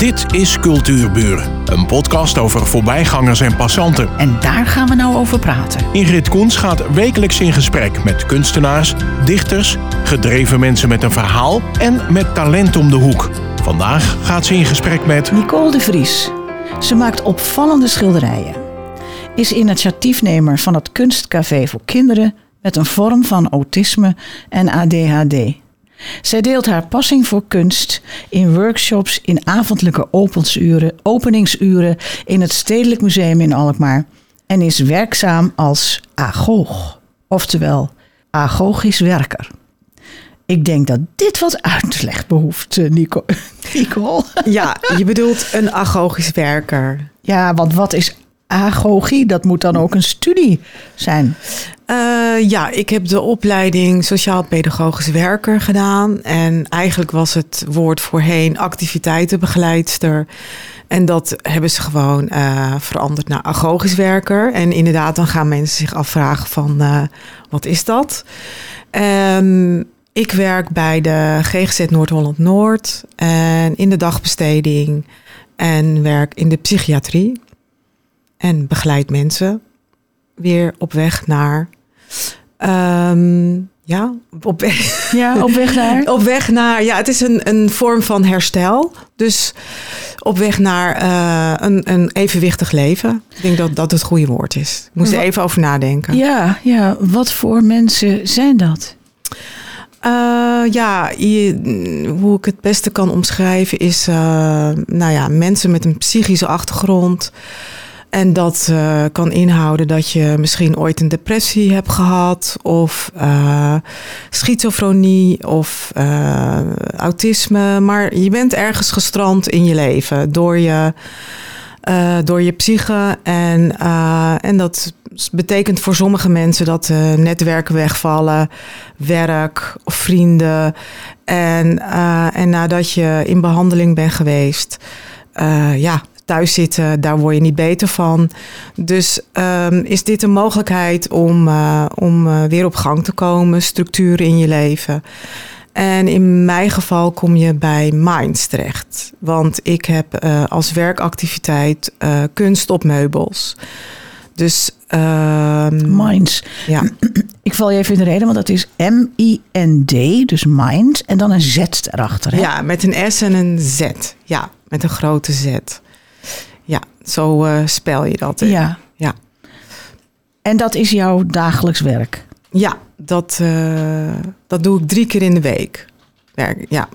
Dit is Cultuurburen, een podcast over voorbijgangers en passanten. En daar gaan we nou over praten. Ingrid Koens gaat wekelijks in gesprek met kunstenaars, dichters, gedreven mensen met een verhaal en met talent om de hoek. Vandaag gaat ze in gesprek met Nicole de Vries. Ze maakt opvallende schilderijen. Is initiatiefnemer van het Kunstcafé voor kinderen met een vorm van autisme en ADHD. Zij deelt haar passie voor kunst in workshops, in avondelijke opensuren, openingsuren in het Stedelijk Museum in Alkmaar en is werkzaam als agoog, oftewel agogisch werker. Ik denk dat dit wat uitleg behoeft, eh, Nico. Nicole. Ja, je bedoelt een agogisch werker. Ja, want wat is agogie? Dat moet dan ook een studie zijn. Uh, ja, ik heb de opleiding sociaal-pedagogisch werker gedaan. En eigenlijk was het woord voorheen activiteitenbegeleidster. En dat hebben ze gewoon uh, veranderd naar agogisch werker. En inderdaad, dan gaan mensen zich afvragen van uh, wat is dat? Um, ik werk bij de GGZ Noord-Holland-Noord en in de dagbesteding en werk in de psychiatrie. En begeleid mensen weer op weg naar. Um, ja, op weg. Ja, op weg naar. op weg naar. Ja, het is een, een vorm van herstel. Dus op weg naar uh, een, een evenwichtig leven. Ik denk dat dat het goede woord is. Ik moest er even over nadenken. Ja, ja, wat voor mensen zijn dat? Uh, ja, je, hoe ik het beste kan omschrijven is, uh, nou ja, mensen met een psychische achtergrond. En dat uh, kan inhouden dat je misschien ooit een depressie hebt gehad, of schizofrenie, of autisme. Maar je bent ergens gestrand in je leven door je, door je psyche. En, en dat betekent voor sommige mensen dat uh, netwerken wegvallen, werk of vrienden. En, uh, en nadat je in behandeling bent geweest, uh, ja, thuis zitten, daar word je niet beter van. Dus um, is dit een mogelijkheid om, om weer op gang te komen, structuren in je leven. En in mijn geval kom je bij Minds terecht. Want ik heb als werkactiviteit kunst op meubels. Dus. Um, Minds. Ja. Ik val je even in de reden, want dat is M-I-N-D, dus Minds. En dan een Z erachter. Hè? Ja, met een S en een Z. Ja, met een grote Z. Ja, zo uh, spel je dat. Ja. ja. En dat is jouw dagelijks werk? Ja, dat, uh, dat doe ik drie keer in de week. Werk, ja.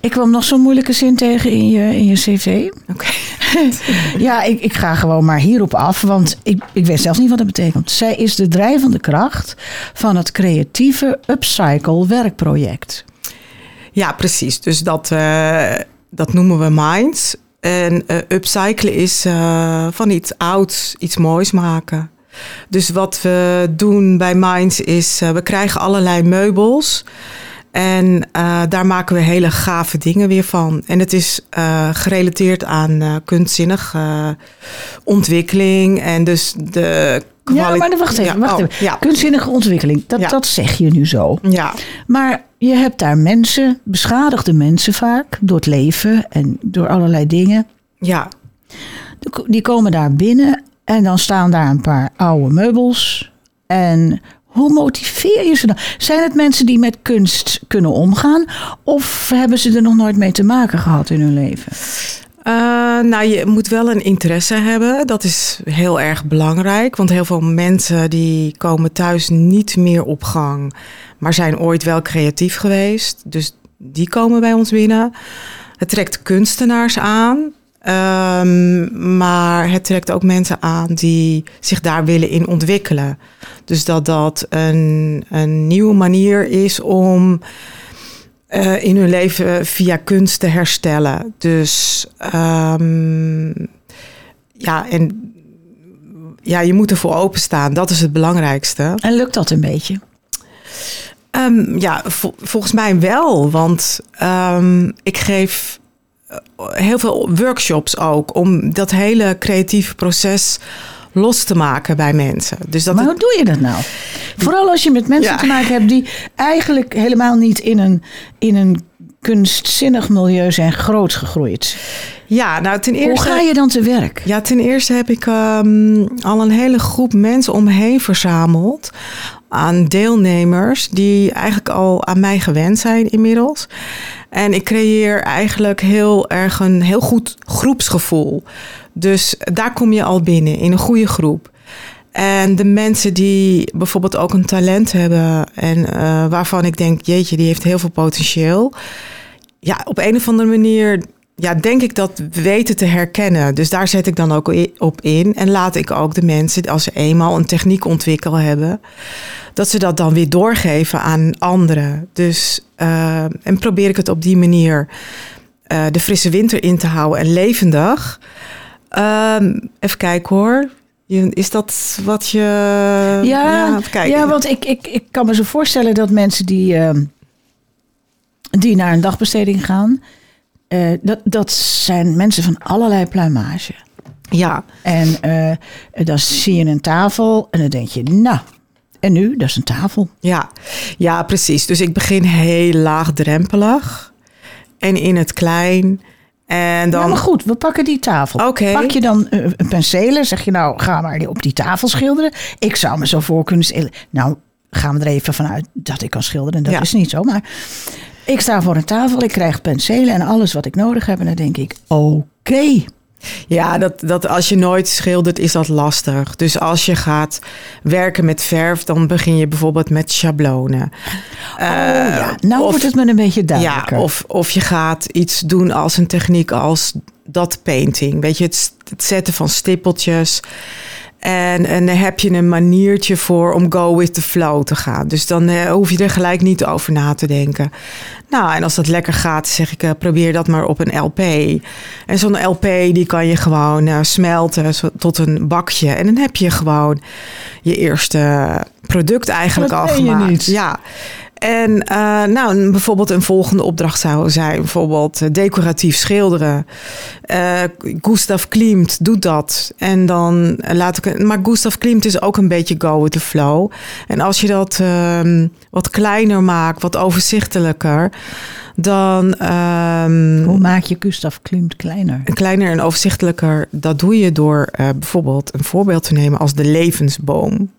Ik kwam nog zo'n moeilijke zin tegen in je, in je cv. Oké. Okay. ja, ik, ik ga gewoon maar hierop af, want ik, ik weet zelfs niet wat het betekent. Zij is de drijvende kracht van het creatieve Upcycle werkproject. Ja, precies. Dus dat, uh, dat noemen we Minds. En uh, upcyclen is uh, van iets ouds iets moois maken. Dus wat we doen bij Minds is, we krijgen allerlei meubels. En daar maken we hele gave dingen weer van. En het is gerelateerd aan kunstzinnige ontwikkeling. En dus de Ja, maar wacht even. Wacht oh, even. Ja. Kunstzinnige ontwikkeling, dat, dat zeg je nu zo. Ja, Maar je hebt daar mensen, beschadigde mensen vaak, door het leven en door allerlei dingen. ja, Die komen daar binnen en dan staan daar een paar oude meubels. En hoe motiveer je ze dan? Zijn het mensen die met kunst kunnen omgaan? Of hebben ze er nog nooit mee te maken gehad in hun leven? Uh, nou, je moet wel een interesse hebben. Dat is heel erg belangrijk. Want heel veel mensen die komen thuis niet meer op gang. Maar zijn ooit wel creatief geweest. Dus die komen bij ons binnen. Het trekt kunstenaars aan. Um, maar het trekt ook mensen aan die zich daar willen in ontwikkelen. Dus dat dat een, een nieuwe manier is om uh, in hun leven via kunst te herstellen. Dus um, ja, en ja, je moet ervoor openstaan. Dat is het belangrijkste. En lukt dat een beetje? Um, ja, vol, volgens mij wel. Want um, ik geef heel veel workshops ook om dat hele creatieve proces los te maken bij mensen. Dus dat maar hoe doe je dat nou? Vooral als je met mensen Ja. te maken hebt die eigenlijk helemaal niet in een, in een kunstzinnig milieu zijn groot gegroeid. Ja, nou ten eerste. Hoe ga je dan te werk? Ja, ten eerste heb ik ehm, al een hele groep mensen om me heen verzameld. Aan deelnemers die eigenlijk al aan mij gewend zijn inmiddels. En ik creëer eigenlijk heel erg een heel goed groepsgevoel. Dus daar kom je al binnen in een goede groep. En de mensen die bijvoorbeeld ook een talent hebben en uh, waarvan ik denk, jeetje, die heeft heel veel potentieel. Ja, op een of andere manier ja, denk ik dat weten te herkennen. Dus daar zet ik dan ook op in. En laat ik ook de mensen, als ze eenmaal een techniek ontwikkeld hebben, dat ze dat dan weer doorgeven aan anderen. Dus uh, en probeer ik het op die manier uh, de frisse winter in te houden en levendig. Um, even kijken hoor. Is dat wat je. Ja, ja, ja want ik, ik, ik kan me zo voorstellen dat mensen die, uh, die naar een dagbesteding gaan, uh, dat, dat zijn mensen van allerlei pluimage. Ja. En uh, dan zie je een tafel en dan denk je, nou, en nu? Dat is een tafel. Ja, ja precies. Dus ik begin heel laagdrempelig en in het klein. En dan... Ja, maar goed, we pakken die tafel. Okay. Pak je dan uh, een penselen, zeg je nou, ga maar op die tafel schilderen. Ik zou me zo voor kunnen stellen. Nou, gaan we er even vanuit dat ik kan schilderen. Dat ja. is niet zo, maar ik sta voor een tafel, ik krijg penselen en alles wat ik nodig heb. En dan denk ik, oké. Okay. Ja, dat, dat als je nooit schildert, is dat lastig. Dus als je gaat werken met verf, dan begin je bijvoorbeeld met schablonen. Oh, uh, ja. Nou of, wordt het me een beetje duidelijker. Ja, of, of je gaat iets doen als een techniek als dat painting. Weet je, het, het zetten van stippeltjes. En, en dan heb je een maniertje voor om go with the flow te gaan. Dus dan uh, hoef je er gelijk niet over na te denken. Nou, en als dat lekker gaat, zeg ik, uh, probeer dat maar op een LP. En zo'n LP, die kan je gewoon uh, smelten tot een bakje. En dan heb je gewoon je eerste product eigenlijk dat al gemaakt. Niet. Ja. En uh, nou, bijvoorbeeld een volgende opdracht zou zijn bijvoorbeeld decoratief schilderen. Uh, Gustav Klimt doet dat. En dan laat ik. Maar Gustav Klimt is ook een beetje go with the flow. En als je dat uh, wat kleiner maakt, wat overzichtelijker. Dan. Um, Hoe maak je Gustav Klimt kleiner? Kleiner en overzichtelijker. Dat doe je door uh, bijvoorbeeld een voorbeeld te nemen als de levensboom.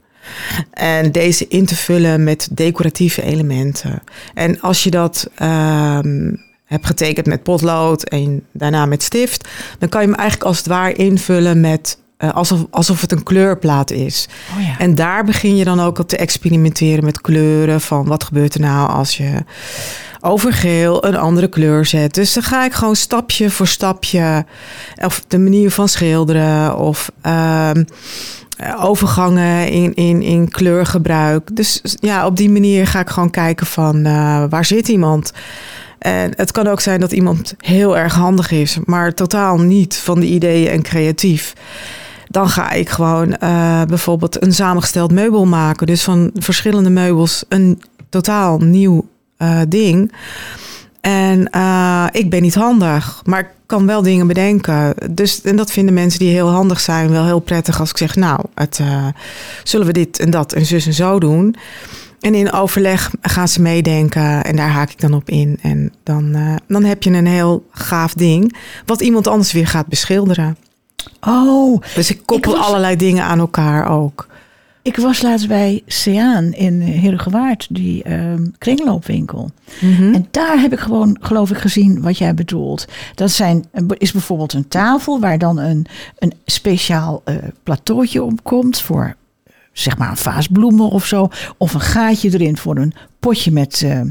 En deze in te vullen met decoratieve elementen. En als je dat um, hebt getekend met potlood en daarna met stift, dan kan je hem eigenlijk als het ware invullen met uh, alsof, alsof het een kleurplaat is. Oh ja. En daar begin je dan ook op te experimenteren met kleuren. Van wat gebeurt er nou als je over geel een andere kleur zet. Dus dan ga ik gewoon stapje voor stapje. Of de manier van schilderen. Of um, overgangen in, in, in kleurgebruik. Dus ja, op die manier ga ik gewoon kijken van uh, waar zit iemand. En het kan ook zijn dat iemand heel erg handig is, maar totaal niet van de ideeën en creatief. Dan ga ik gewoon uh, bijvoorbeeld een samengesteld meubel maken. Dus van verschillende meubels een totaal nieuw ding. En uh, ik ben niet handig, maar ik kan wel dingen bedenken. Dus, en dat vinden mensen die heel handig zijn wel heel prettig als ik zeg, nou, het, uh, zullen we dit en dat en zus en zo doen. En in overleg gaan ze meedenken en daar haak ik dan op in. En dan, uh, dan heb je een heel gaaf ding, wat iemand anders weer gaat beschilderen. Oh, dus ik koppel ik was... allerlei dingen aan elkaar ook. Ik was laatst bij Seaan in Herengewaard, die uh, kringloopwinkel. Mhm. En daar heb ik gewoon, geloof ik, gezien wat jij bedoelt. Dat zijn, is bijvoorbeeld een tafel waar dan een, een speciaal uh, plateautje op komt voor zeg maar een vaas bloemen of zo. Of een gaatje erin voor een potje met, uh,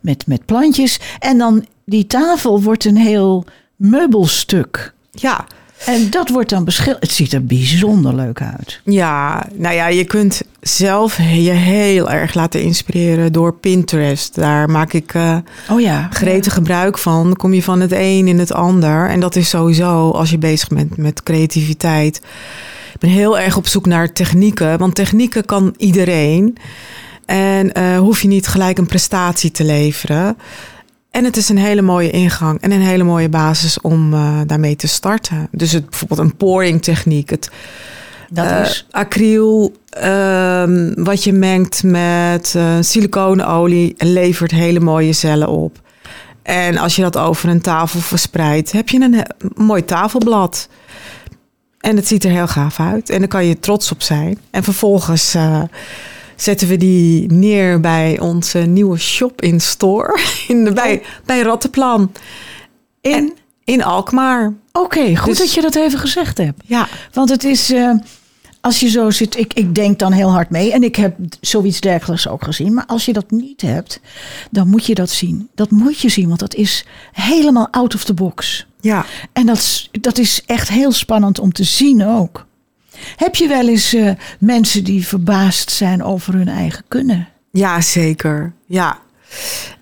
met, met plantjes. En dan die tafel wordt een heel meubelstuk. Ja, en dat wordt dan beschilderd. Het ziet er bijzonder leuk uit. Ja, nou ja, je kunt zelf je heel erg laten inspireren door Pinterest. Daar maak ik uh, oh ja, gretig ja. gebruik van. Dan kom je van het een in het ander. En dat is sowieso als je bezig bent met creativiteit. Ik ben heel erg op zoek naar technieken. Want technieken kan iedereen. En uh, hoef je niet gelijk een prestatie te leveren. En het is een hele mooie ingang en een hele mooie basis om uh, daarmee te starten. Dus het, bijvoorbeeld een pouring techniek. Het, dat uh, is acryl, uh, wat je mengt met uh, siliconenolie, levert hele mooie cellen op. En als je dat over een tafel verspreidt, heb je een mooi tafelblad. En het ziet er heel gaaf uit. En daar kan je trots op zijn. En vervolgens eh, zetten we die neer bij onze nieuwe shop in store. In de, bij, bij Rattenplan. In? En- in Alkmaar. Oké, goed Dus- dat je dat even gezegd hebt. Ja, Want het is, eh, als je zo zit, ik, ik denk dan heel hard mee. En ik heb zoiets dergelijks ook gezien. Maar als je dat niet hebt, dan moet je dat zien. Dat moet je zien, want dat is helemaal out of the box. ja. En dat, is- dat is echt heel spannend om te zien ook. Heb je wel eens eh, mensen die verbaasd zijn over hun eigen kunnen? Ja, zeker. Ja.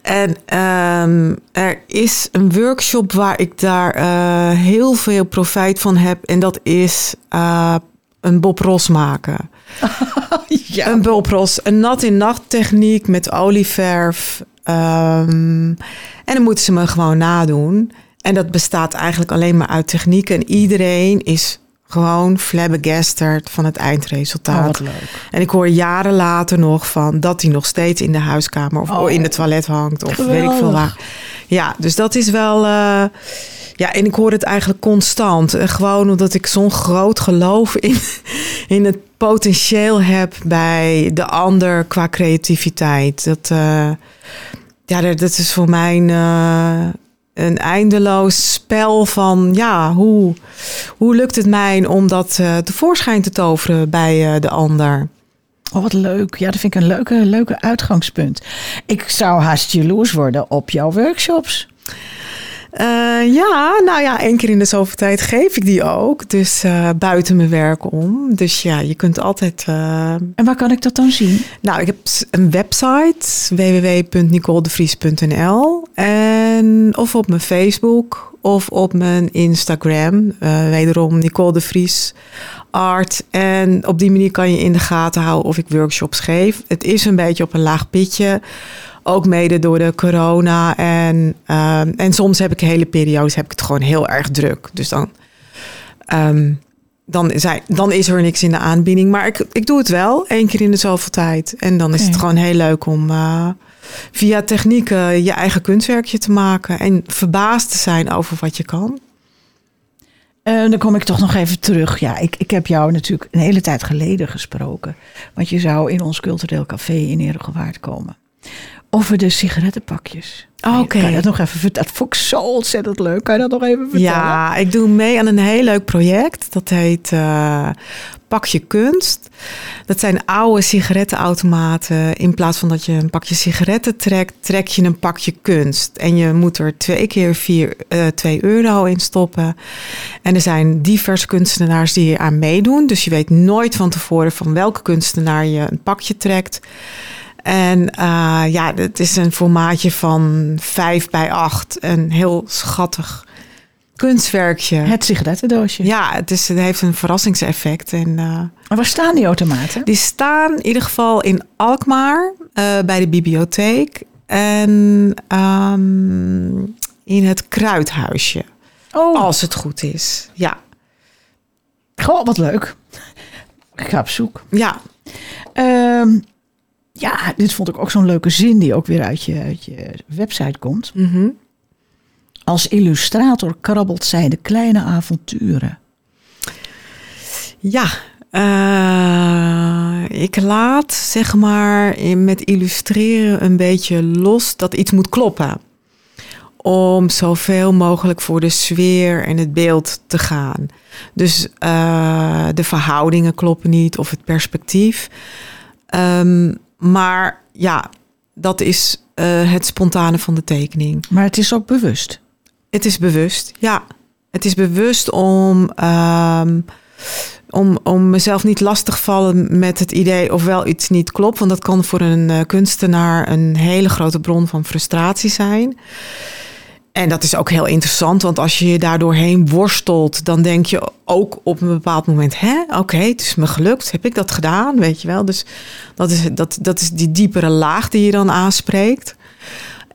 En ehm, er is een workshop waar ik daar eh, heel veel profijt van heb. En dat is eh, een Bob Ross maken. Ja. Een Bob Ross, een nat-in-nacht techniek met olieverf. Ehm, en dan moeten ze me gewoon nadoen. En dat bestaat eigenlijk alleen maar uit techniek. En iedereen is gewoon flabbergasted van het eindresultaat. Oh. En ik hoor jaren later nog van dat hij nog steeds in de huiskamer of Oh. in het toilet hangt. Of weet ik veel waar. Ja, dus dat is wel. eh, ja, en ik hoor het eigenlijk constant. Eh, Gewoon omdat ik zo'n groot geloof in, in het potentieel heb bij de ander qua creativiteit. Dat, eh, ja, dat is voor mij een, een eindeloos spel van ja, hoe, hoe lukt het mij om dat eh, tevoorschijn te toveren bij eh, de ander? Oh, wat leuk. Ja, dat vind ik een leuke, leuke uitgangspunt. Ik zou haast jaloers worden op jouw workshops. Eh, ja, nou ja, één keer in de zoveel tijd geef ik die ook. Dus buiten mijn werk om. Dus ja, je kunt altijd. En waar kan ik dat dan zien? nou, ik heb een website www.nicoledevries.nl en of op mijn Facebook of op mijn Instagram. eh, wederom Nicole de Vries Art. En op die manier kan je in de gaten houden of ik workshops geef. Het is een beetje op een laag pitje. Ook mede door de corona. En, ehm, en soms heb ik hele periodes heb ik het gewoon heel erg druk. Dus dan, ehm, dan, zijn, dan is er niks in de aanbieding. Maar ik, ik doe het wel één keer in de zoveel tijd. En dan is het gewoon heel leuk om eh, via technieken je eigen kunstwerkje te maken. En verbaasd te zijn over wat je kan. Eh, dan kom ik toch nog even terug. Ja, ik, ik heb jou natuurlijk een hele tijd geleden gesproken. Want je zou in ons cultureel café in Eregewaard komen. Over de sigarettenpakjes. Je- Oké. Kan je dat nog even vertellen? Dat vond ik zo ontzettend leuk. Kan je dat nog even vertellen? Ja, ik doe mee aan een heel leuk project. Dat heet eh, Pakje Kunst. Dat zijn oude sigarettenautomaten. In plaats van dat je een pakje sigaretten trekt, trek je een pakje kunst. En je moet er twee keer vier, eh 2 euro in stoppen. En er zijn diverse kunstenaars die hier aan meedoen. Dus je weet nooit van tevoren van welke kunstenaar je een pakje trekt. En eh, ja, het is een formaatje van 5 bij 8. Een heel schattig kunstwerkje. Het sigarettendoosje. Ja, het, is, het heeft een verrassingseffect. En, eh, Maar waar staan die automaten? die staan in ieder geval in Alkmaar eh, bij de bibliotheek. En ehm, in het kruidhuisje, Oh, als het goed is. Ja, goh, wat leuk. Ik ga op zoek. ja. Ehm, ja, dit vond ik ook zo'n leuke zin die ook weer uit je, uit je website komt. Mhm. Als illustrator krabbelt zij de kleine avonturen. Ja, eh, ik laat zeg maar met illustreren een beetje los dat iets moet kloppen. Om zoveel mogelijk voor de sfeer en het beeld te gaan. Dus eh, de verhoudingen kloppen niet of het perspectief. Ehm, maar ja, dat is eh, het spontane van de tekening. Maar het is ook bewust. Het is bewust, ja. Het is bewust om, ehm, om, om mezelf niet lastig vallen met het idee of wel iets niet klopt. Want dat kan voor een eh, kunstenaar een hele grote bron van frustratie zijn. En dat is ook heel interessant, want als je je daardoor heen worstelt, dan denk je ook op een bepaald moment: hè, oké, het is me gelukt, heb ik dat gedaan, weet je wel? Dus dat is, dat, dat is die diepere laag die je dan aanspreekt.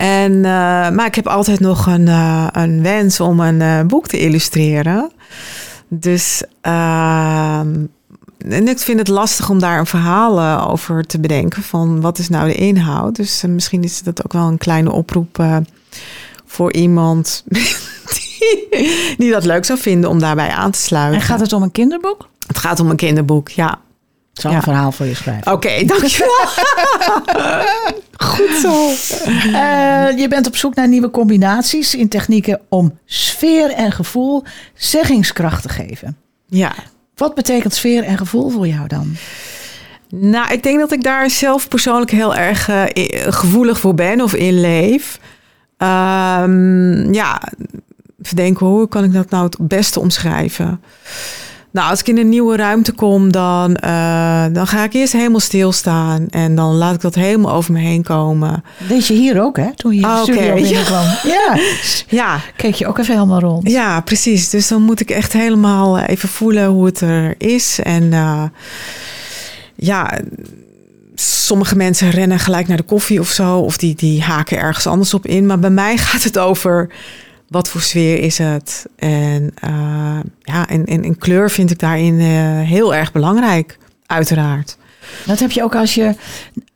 En, eh, maar ik heb altijd nog een, eh, een wens om een eh, boek te illustreren. Dus ehm, en ik vind het lastig om daar een verhaal over te bedenken van wat is nou de inhoud. Dus misschien is dat ook wel een kleine oproep voor iemand die, die dat leuk zou vinden om daarbij aan te sluiten. En gaat het om een kinderboek? Het gaat om een kinderboek, ja. Ik zal Ja. een verhaal voor je schrijven. Oké, dankjewel. Goed zo. Eh, je bent op zoek naar nieuwe combinaties in technieken om sfeer en gevoel zeggingskracht te geven. Ja. Wat betekent sfeer en gevoel voor jou dan? Nou, ik denk dat ik daar zelf persoonlijk heel erg eh, gevoelig voor ben of in leef. Ehm, ja, even denken, hoe kan ik dat nou het beste omschrijven? Nou, als ik in een nieuwe ruimte kom, dan, eh, dan ga ik eerst helemaal stilstaan. En dan laat ik dat helemaal over me heen komen. Deed je hier ook, hè? Toen je in de Ah, studio binnenkwam. Ja. Ja, Keek je ook even helemaal rond. Ja, precies. Dus dan moet ik echt helemaal eh, even voelen hoe het er is. En eh, ja, sommige mensen rennen gelijk naar de koffie of zo. Of die, die haken ergens anders op in. Maar bij mij gaat het over wat voor sfeer is het. En uh, ja, en, en, en, kleur vind ik daarin uh, heel erg belangrijk, uiteraard. Dat heb je ook als je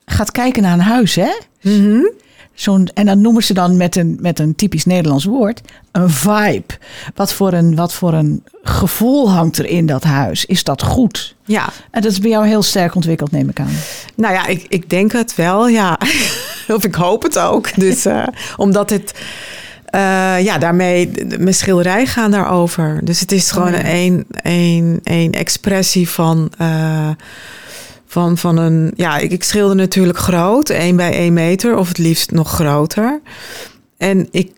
gaat kijken naar een huis, hè? Mm -hmm. Zo'n, en dan noemen ze dan met een, met een typisch Nederlands woord een vibe. Wat voor een, wat voor een gevoel hangt er in dat huis? Is dat goed? Ja. En dat is bij jou heel sterk ontwikkeld, neem ik aan. Nou ja, ik, ik denk het wel, ja. of ik hoop het ook. Dus uh, omdat het. Uh, ja, daarmee, mijn schilderij gaan daarover. Dus het is gewoon oh, ja. een, een, een expressie van, uh, van, van een... Ja, ik, ik schilder natuurlijk groot, 1 bij 1 meter, of het liefst nog groter. En ik,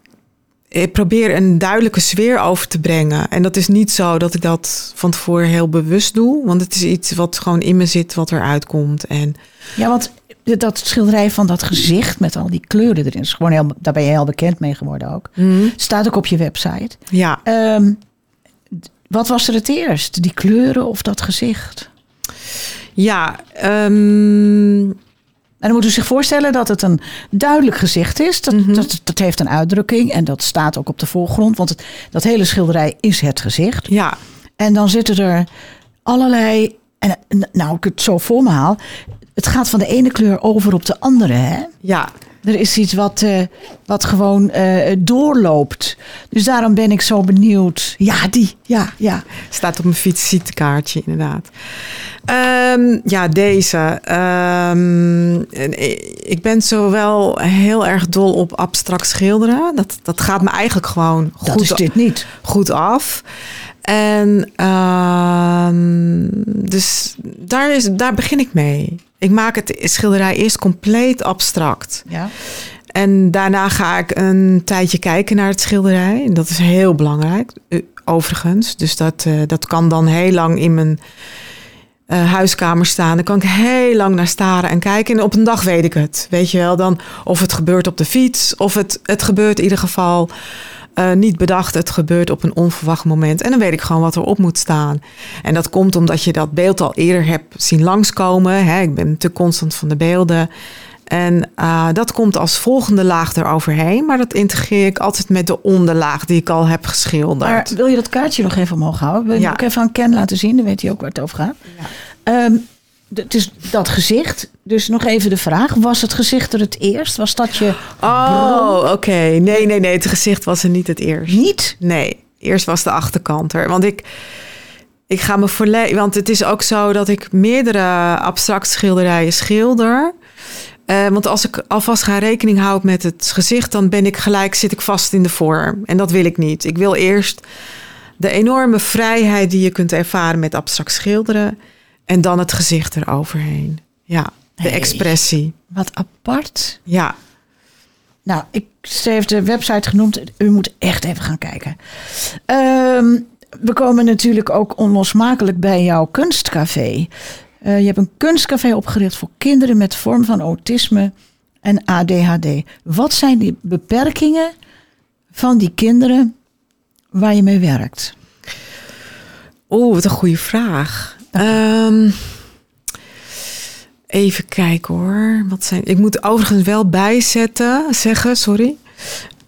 ik probeer een duidelijke sfeer over te brengen. En dat is niet zo dat ik dat van tevoren heel bewust doe. Want het is iets wat gewoon in me zit, wat eruit komt. En ja, want dat schilderij van dat gezicht met al die kleuren erin. Is gewoon heel, daar ben je heel bekend mee geworden ook. Mm. Staat ook op je website. Ja. Um, wat was er het eerst? Die kleuren of dat gezicht? Ja, um... En dan moet u zich voorstellen dat het een duidelijk gezicht is. Dat, mm -hmm. dat, dat, heeft een uitdrukking en dat staat ook op de voorgrond. Want het, dat hele schilderij is het gezicht. Ja. En dan zitten er allerlei... En nou, ik het zo voor me haal het gaat van de ene kleur over op de andere, hè? Ja. Er is iets wat, uh, wat gewoon uh, doorloopt. Dus daarom ben ik zo benieuwd. Ja, die. Ja, ja. Staat op mijn visitekaartje, inderdaad. Um, ja, deze. Um, ik ben zowel heel erg dol op abstract schilderen. Dat, dat gaat me eigenlijk gewoon goed, dat is dit niet. goed af. En um, dus daar, is, daar begin ik mee. Ik maak het schilderij eerst compleet abstract. Ja. En daarna ga ik een tijdje kijken naar het schilderij. En dat is heel belangrijk, overigens. Dus dat, uh, dat kan dan heel lang in mijn uh, huiskamer staan. Dan kan ik heel lang naar staren en kijken. En op een dag weet ik het. Weet je wel, dan of het gebeurt op de fiets... of het, het gebeurt in ieder geval... Uh, niet bedacht, het gebeurt op een onverwacht moment. En dan weet ik gewoon wat erop moet staan. En dat komt omdat je dat beeld al eerder hebt zien langskomen. Hè? Ik ben te constant van de beelden. En uh, dat komt als volgende laag eroverheen. Maar dat integreer ik altijd met de onderlaag die ik al heb geschilderd. Maar wil je dat kaartje nog even omhoog houden? Wil je ja. ook even aan Ken laten zien? Dan weet hij ook waar het over gaat. Ja. Um, het is dat gezicht. Dus nog even de vraag. Was het gezicht er het eerst? Was dat je... Oh, oké. Okay. Nee, nee, nee. Het gezicht was er niet het eerst. Niet? Nee. Eerst was de achterkant er. Want ik, ik ga me volledig... Want het is ook zo dat ik meerdere abstract schilderijen schilder. Uh, want als ik alvast ga rekening houden met het gezicht... dan ben ik gelijk, zit ik vast in de vorm. En dat wil ik niet. Ik wil eerst de enorme vrijheid die je kunt ervaren met abstract schilderen... En dan het gezicht eroverheen. Ja, de hey, expressie. Wat apart. Ja. Nou, ik heb de website genoemd. U moet echt even gaan kijken. Um, we komen natuurlijk ook onlosmakelijk bij jouw kunstcafé. Uh, je hebt een kunstcafé opgericht voor kinderen met vorm van autisme en ADHD. Wat zijn die beperkingen van die kinderen waar je mee werkt? Oeh, wat een goede vraag. Um, even kijken hoor. Wat zijn, ik moet overigens wel bijzetten, zeggen, sorry.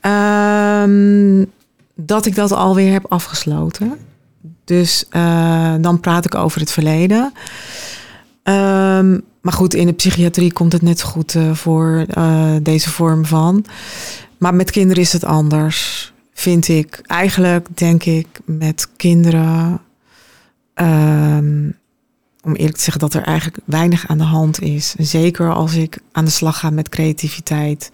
Um, dat ik dat alweer heb afgesloten. Dus uh, dan praat ik over het verleden. Um, maar goed, in de psychiatrie komt het net zo goed eh, voor eh, deze vorm van. Maar met kinderen is het anders, vind ik. Eigenlijk denk ik met kinderen. Om eerlijk te zeggen dat er eigenlijk weinig aan de hand is. Zeker als ik aan de slag ga met creativiteit.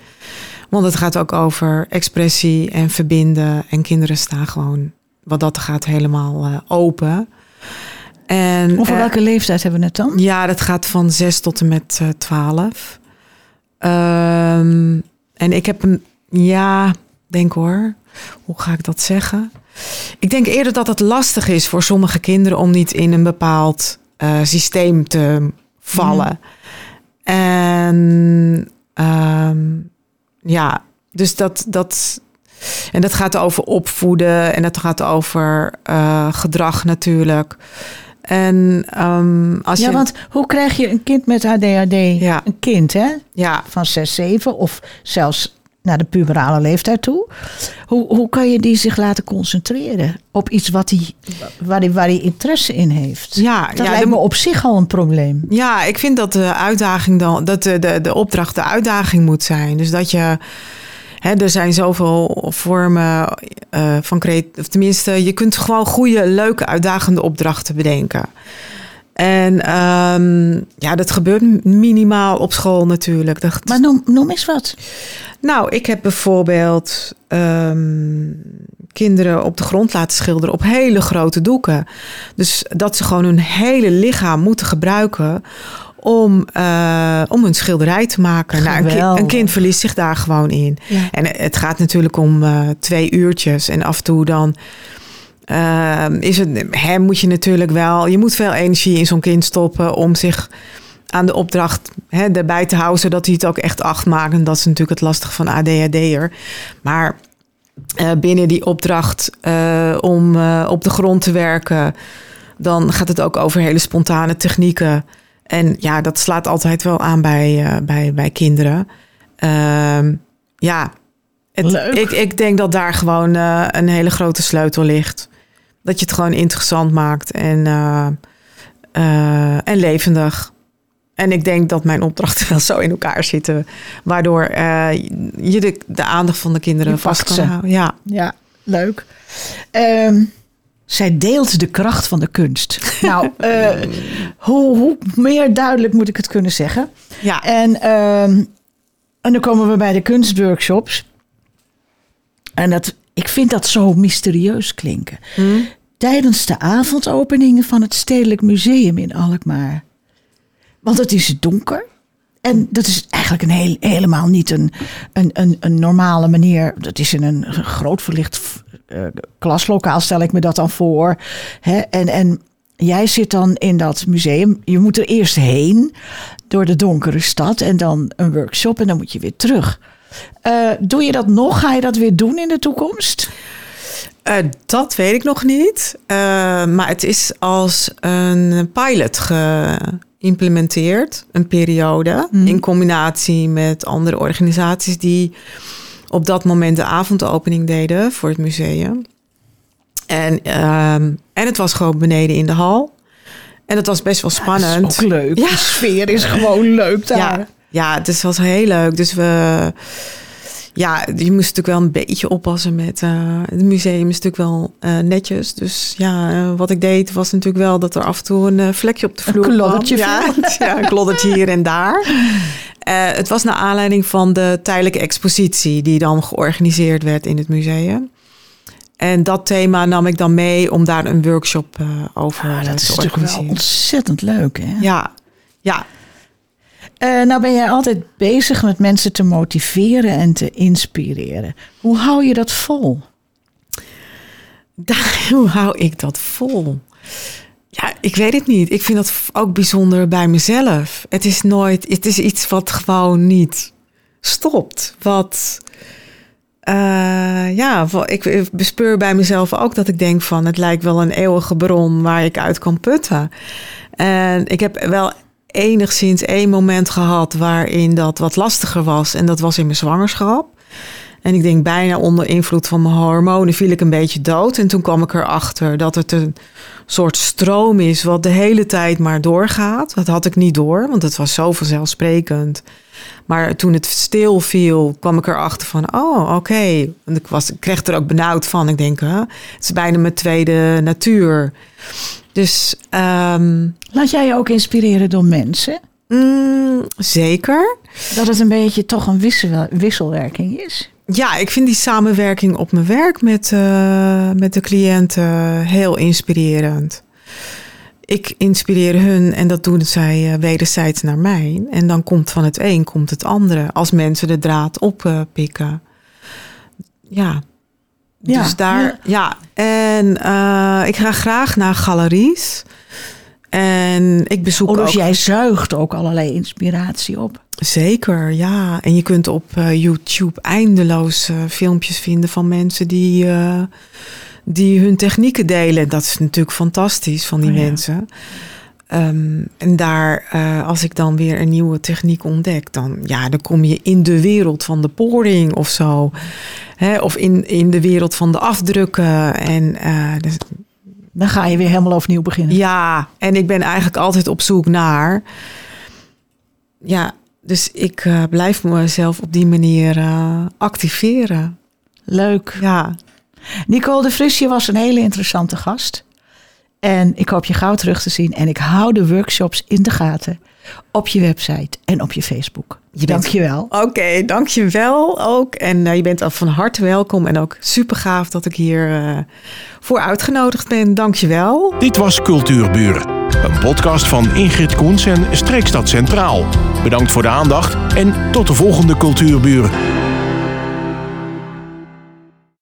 Want het gaat ook over expressie en verbinden. En kinderen staan gewoon, wat dat gaat, helemaal eh, open. En, Over eh, welke leeftijd hebben we het dan? ja, dat gaat van 6 tot en met eh 12. Ehm, en ik heb een, ja, denk hoor, hoe ga ik dat zeggen? Ik denk eerder dat het lastig is voor sommige kinderen om niet in een bepaald eh, systeem te vallen. En ehm, ja, dus dat, dat. En dat gaat over opvoeden en dat gaat over eh, gedrag natuurlijk. En ehm, als Ja, je. want hoe krijg je een kind met ADHD? Ja. Een kind, hè? ja, Van 6, 7 of zelfs naar de puberale leeftijd toe. Hoe, hoe kan je die zich laten concentreren op iets wat die, waar hij waar die interesse in heeft? ja, Dat ja, lijkt de- me op zich al een probleem. Ja, ik vind dat de uitdaging dan, dat de, de, de opdracht de uitdaging moet zijn. Dus dat je, hè, er zijn zoveel vormen eh, van creatie, of tenminste, je kunt gewoon goede, leuke, uitdagende opdrachten bedenken. En ehm, ja, dat gebeurt minimaal op school natuurlijk. Dat, Maar noem, noem eens wat. nou, ik heb bijvoorbeeld ehm, kinderen op de grond laten schilderen op hele grote doeken. Dus dat ze gewoon hun hele lichaam moeten gebruiken om, eh, om een schilderij te maken. Nou, een, ki- Geweldig. een kind verliest zich daar gewoon in. Ja. En het gaat natuurlijk om eh, twee uurtjes. En af en toe dan eh, is het, hè, moet je natuurlijk wel... Je moet veel energie in zo'n kind stoppen om zich aan de opdracht hè, erbij te houden... zodat hij het ook echt acht maakt. En dat is natuurlijk het lastige van ADHD'er. Maar eh, binnen die opdracht eh, om eh, op de grond te werken... dan gaat het ook over hele spontane technieken... En ja, dat slaat altijd wel aan bij, bij, bij kinderen. Ehm, ja, het. Ik, ik denk dat daar gewoon een hele grote sleutel ligt. Dat je het gewoon interessant maakt en, eh, eh, en levendig. En ik denk dat mijn opdrachten wel zo in elkaar zitten. Waardoor eh, je de, de aandacht van de kinderen Je vast kan ze. houden. Ja. Ja, leuk. Ehm, zij deelt de kracht van de kunst. Nou, hoe, hoe meer duidelijk moet ik het kunnen zeggen? Ja. En, ehm, en dan komen we bij de kunstworkshops. En dat, ik vind dat zo mysterieus klinken. Hm? Tijdens de avondopeningen van het Stedelijk Museum in Alkmaar. Want het is donker. En dat is eigenlijk een heel, helemaal niet een, een, een, een normale manier. Dat is in een groot verlicht eh, klaslokaal, stel ik me dat dan voor. Hè? En, en jij zit dan in dat museum. Je moet er eerst heen door de donkere stad. En dan een workshop en dan moet je weer terug. Eh, doe je dat nog? Ga je dat weer doen in de toekomst? Eh, dat weet ik nog niet. Eh, maar het is als een pilot geïmplementeerd, een periode. Mhm. In combinatie met andere organisaties die op dat moment de avondopening deden voor het museum. En, ehm, en het was gewoon beneden in de hal. En dat was best wel spannend. Dat is ook leuk. Ja. De sfeer is gewoon leuk daar. Ja, ja, dus het was heel leuk. Dus we. Ja, je moest natuurlijk wel een beetje oppassen met. eh, het museum is natuurlijk wel eh, netjes. Dus ja, eh, wat ik deed was natuurlijk wel dat er af en toe een vlekje op de Een vloer kwam. kloddertje Ja, ja, een kloddertje hier en daar. Het was naar aanleiding van de tijdelijke expositie die dan georganiseerd werd in het museum. En dat thema nam ik dan mee om daar een workshop over Ah, eh, dat is te natuurlijk wel organiseren. ontzettend leuk. Hè? Ja, ja, Eh, nou ben jij altijd bezig met mensen te motiveren en te inspireren. Hoe hou je dat vol? Hoe hou ik dat vol? Ja, ik weet het niet. Ik vind dat ook bijzonder bij mezelf. Het is nooit, het is iets wat gewoon niet stopt. Wat, eh, ja, ik bespeur bij mezelf ook dat ik denk van het lijkt wel een eeuwige bron waar ik uit kan putten. En ik heb wel enigszins één moment gehad waarin dat wat lastiger was. En dat was in mijn zwangerschap. En ik denk bijna onder invloed van mijn hormonen viel ik een beetje dood. En toen kwam ik erachter dat het een soort stroom is wat de hele tijd maar doorgaat. Dat had ik niet door, want het was zo vanzelfsprekend. Maar toen het stil viel, kwam ik erachter van, oh, oké. Want ik, was, ik kreeg er ook benauwd van. Ik denk, het is bijna mijn tweede natuur. Dus ehm, Laat jij je ook inspireren door mensen? mm, zeker. Dat het een beetje toch een wissel, wisselwerking is? Ja, ik vind die samenwerking op mijn werk met, eh, met de cliënten heel inspirerend. Ik inspireer hun en dat doen zij eh, wederzijds naar mij. En dan komt van het een komt het andere. Als mensen de draad oppikken. ja. Ja, Dus daar, ja. En eh, ik ga graag naar galeries. En ik bezoek Oh, dus ook... jij zuigt ook allerlei inspiratie op. Zeker, ja. En je kunt op eh, YouTube eindeloos eh, filmpjes vinden van mensen die, eh, die hun technieken delen. Dat is natuurlijk fantastisch van die Oh ja. mensen. Ehm, en daar, als ik dan weer een nieuwe techniek ontdek, dan, ja, dan kom je in de wereld van de poring of zo. Hè, of in, in de wereld van de afdrukken. En dus Dan ga je weer helemaal overnieuw beginnen. ja, en ik ben eigenlijk altijd op zoek naar. Ja, dus ik eh, blijf mezelf op die manier eh, activeren. Leuk. Ja, Nicole de Vries, was een hele interessante gast. En ik hoop je gauw terug te zien. En ik hou de workshops in de gaten. Op je website en op je Facebook. Je bent- Dank je wel. oké, dankjewel ook. En eh, je bent al van harte welkom. En ook super gaaf dat ik hier eh, voor uitgenodigd ben. Dankjewel. Dit was Cultuurburen, een podcast van Ingrid Koens en Streekstad Centraal. Bedankt voor de aandacht en tot de volgende Cultuurburen.